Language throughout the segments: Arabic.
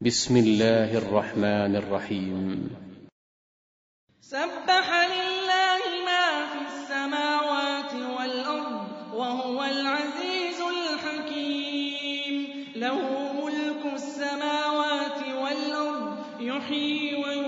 بسم الله الرحمن الرحيم. سبح لله ما في السماوات والأرض وهو العزيز الحكيم. له ملك السماوات والأرض يحيي ويميت.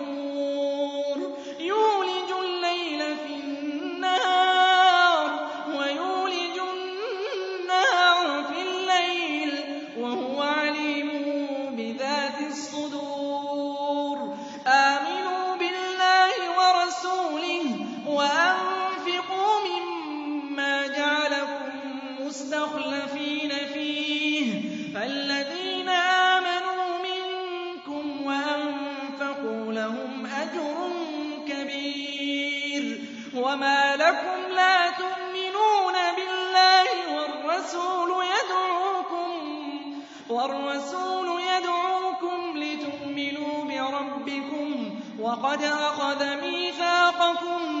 وما لكم لا تؤمنون بالله والرسول يدعوكم والرسول يدعوكم لتؤمنوا بربكم وقد أخذ ميثاقكم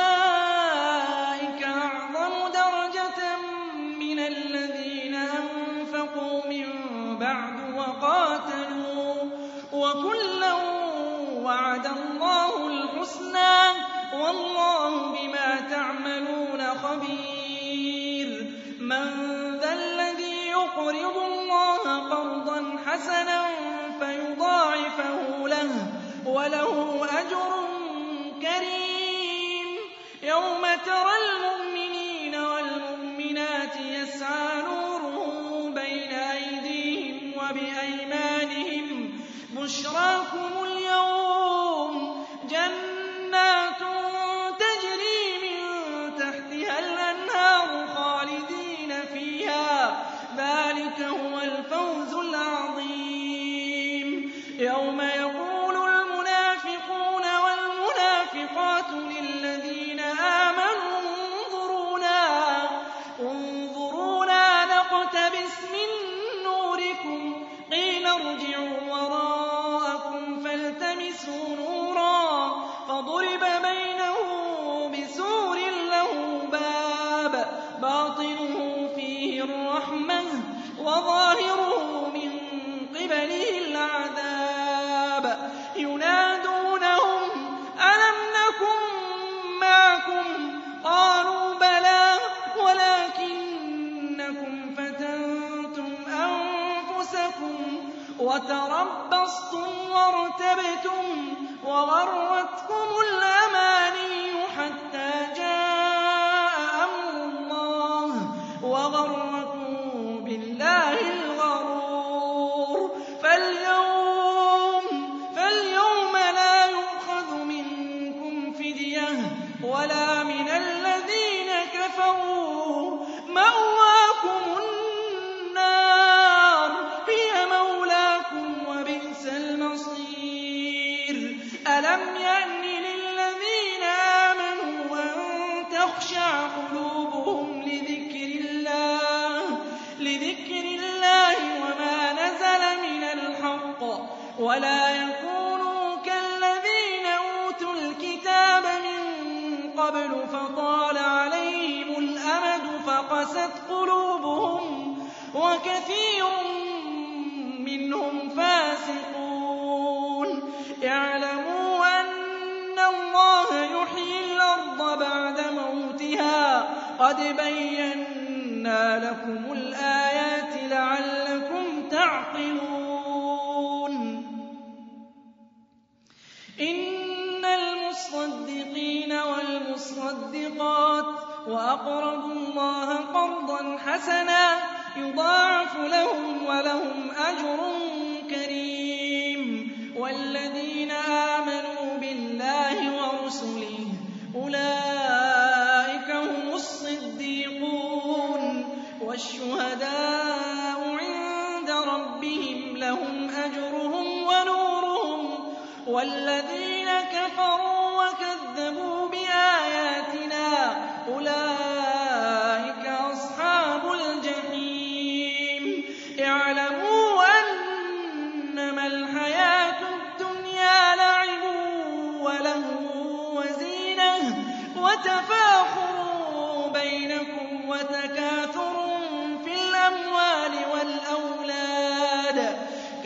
يوم ترى المؤمنين والمؤمنات يسعى نورهم بين أيديهم وبأيمانهم بشراكم ينادونهم ألم نكن معكم؟ قالوا بلى ولكنكم فتنتم أنفسكم وتربصتم وارتبتم وغرتكم الأماني حتى جاء أمر الله وَلَا يَكُونُوا كَالَّذِينَ أُوتُوا الْكِتَابَ مِن قَبْلُ فَطَالَ عَلَيْهِمُ الْأَمَدُ فَقَسَتْ قُلُوبُهُمْ وَكَثِيرٌ مِّنْهُمْ فَاسِقُونَ. اعْلَمُوا أَنَّ اللَّهَ يُحْيِي الْأَرْضَ بَعْدَ مَوْتِهَا ۚ. قَدْ بَيَّنَّا لَكُمُ الْآيَاتِ وَالْمُصَّدِّقَاتِ وَأَقْرَضُوا اللَّهَ قَرْضًا حَسَنًا يُضَاعَفُ لَهُمْ وَلَهُمْ أَجْرٌ كَرِيمٌ. وَالَّذِينَ آمَنُوا بِاللَّهِ وَرُسُلِهِ أُولَٰئِكَ هُمُ الصِّدِّيقُونَ. وَالشُّهَدَاءُ عِندَ رَبِّهِمْ لَهُمْ أَجْرُهُمْ وَنُورُهُمْ. وَالَّذِينَ كَفَرُوا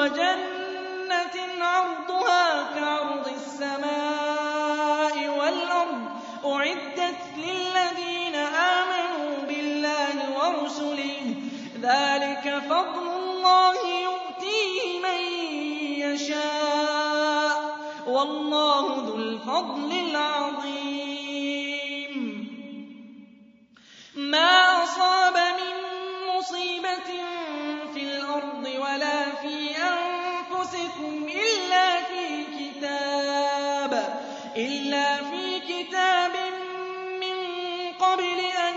وَجَنَّةٍ عَرْضُهَا كَعَرْضِ السَّمَاءِ وَالْأَرْضِ أُعِدَّتْ لِلَّذِينَ آمَنُوا بِاللَّهِ وَرُسُلِهِ ۚ. ذَٰلِكَ فَضْلُ اللَّهِ يُؤْتِيهِ مَن يَشَاءُ ۚ. وَاللَّهُ ذُو الْفَضْلِ الْعَظِيمِ. مَا أَصَابَ مِن مُّصِيبَةٍ إِلَّا فِي كِتَابٍ مِّن قَبْلِ أَن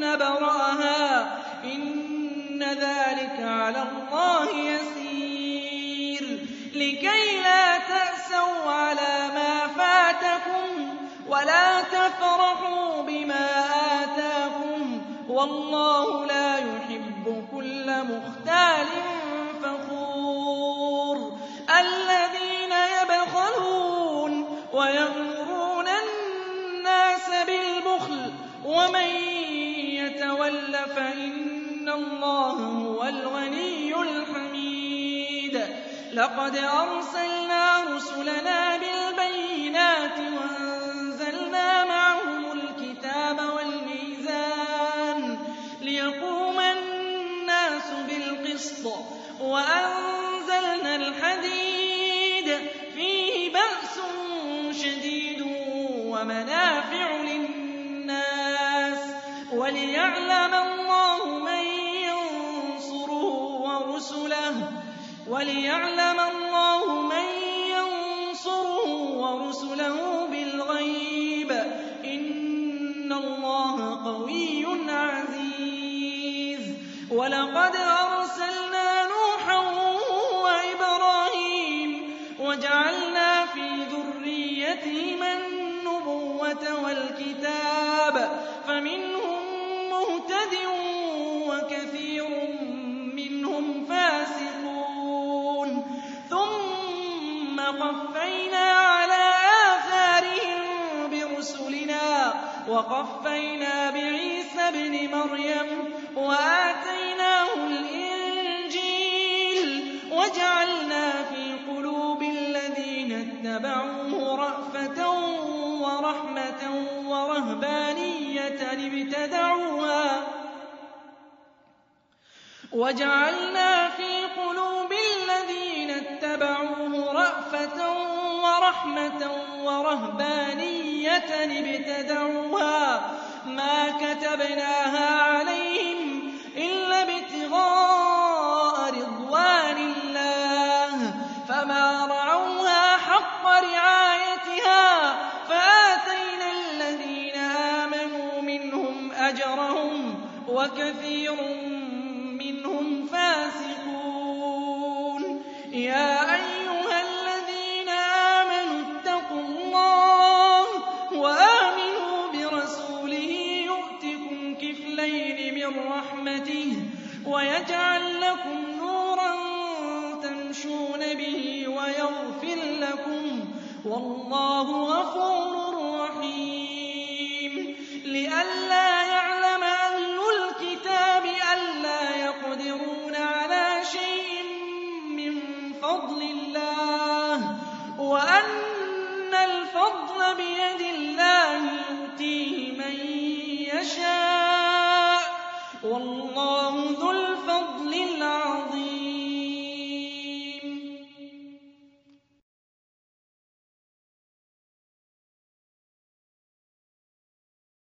نَّبْرَأَهَا ۚ. إِنَّ ذَٰلِكَ عَلَى اللَّهِ يَسِيرٌ. لِّكَيْ لَا تَأْسَوْا عَلَىٰ مَا فَاتَكُمْ وَلَا تَفْرَحُوا بِمَا آتَاكُمْ ۗ. وَاللَّهُ لَا يُحِبُّ كُلَّ مُخْتَالٍ فَخُورٍ. وَمَن يَتَوَلَّ فَإِنَّ اللَّهَ هُوَ الْغَنِيُّ الْحَمِيدُ. لَقَدْ أَرْسَلْنَا وَلِيَعْلَمَ اللَّهُ مَن يَنصُرُهُ وَرُسُلَهُ. بِالْغَيْبِ ۚ. إِنَّ اللَّهَ قَوِيٌّ عَزِيزٌ. وَلَقَدْ أَرْسَلْنَا نُوحًا وَإِبْرَاهِيمَ وَجَعَلْنَا فِي ذُرِّيَّتِهِمَا النُّبُوَّةَ وَالْكِتَابَ. فَمِنْهُم وَقَفَّيْنَا بِعِيسَى ابْنِ مَرْيَمَ وَآتَيْنَاهُ الْإِنجِيلَ وَجَعَلْنَا فِي قُلُوبِ الَّذِينَ اتَّبَعُوهُ رَأْفَةً وَرَحْمَةً وَرَهْبَانِيَّةً رَحْمَةً وَرَهْبَانِيَّةً ابْتَدَعُوهَا مَا كَتَبْنَاهَا عَلَيْهِمْ إِلَّا ابْتِغَاءَ رِضْوَانِ اللَّهِ. فَمَا رَعَوْهَا حَقَّ رِعَايَتِهَا فَآتَيْنَا الَّذِينَ آمَنُوا مِنْهُمْ أَجْرَهُمْ وَكَثِيرٌ رَّحْمَتِهِ وَيَجْعَل لَّكُمْ نُورًا تَمْشُونَ بِهِ وَيَغْفِرْ لَكُمْ ۚ وَاللَّهُ غَفُورٌ رَّحِيمٌ لِّئَلَّا يَعْلَمَ والله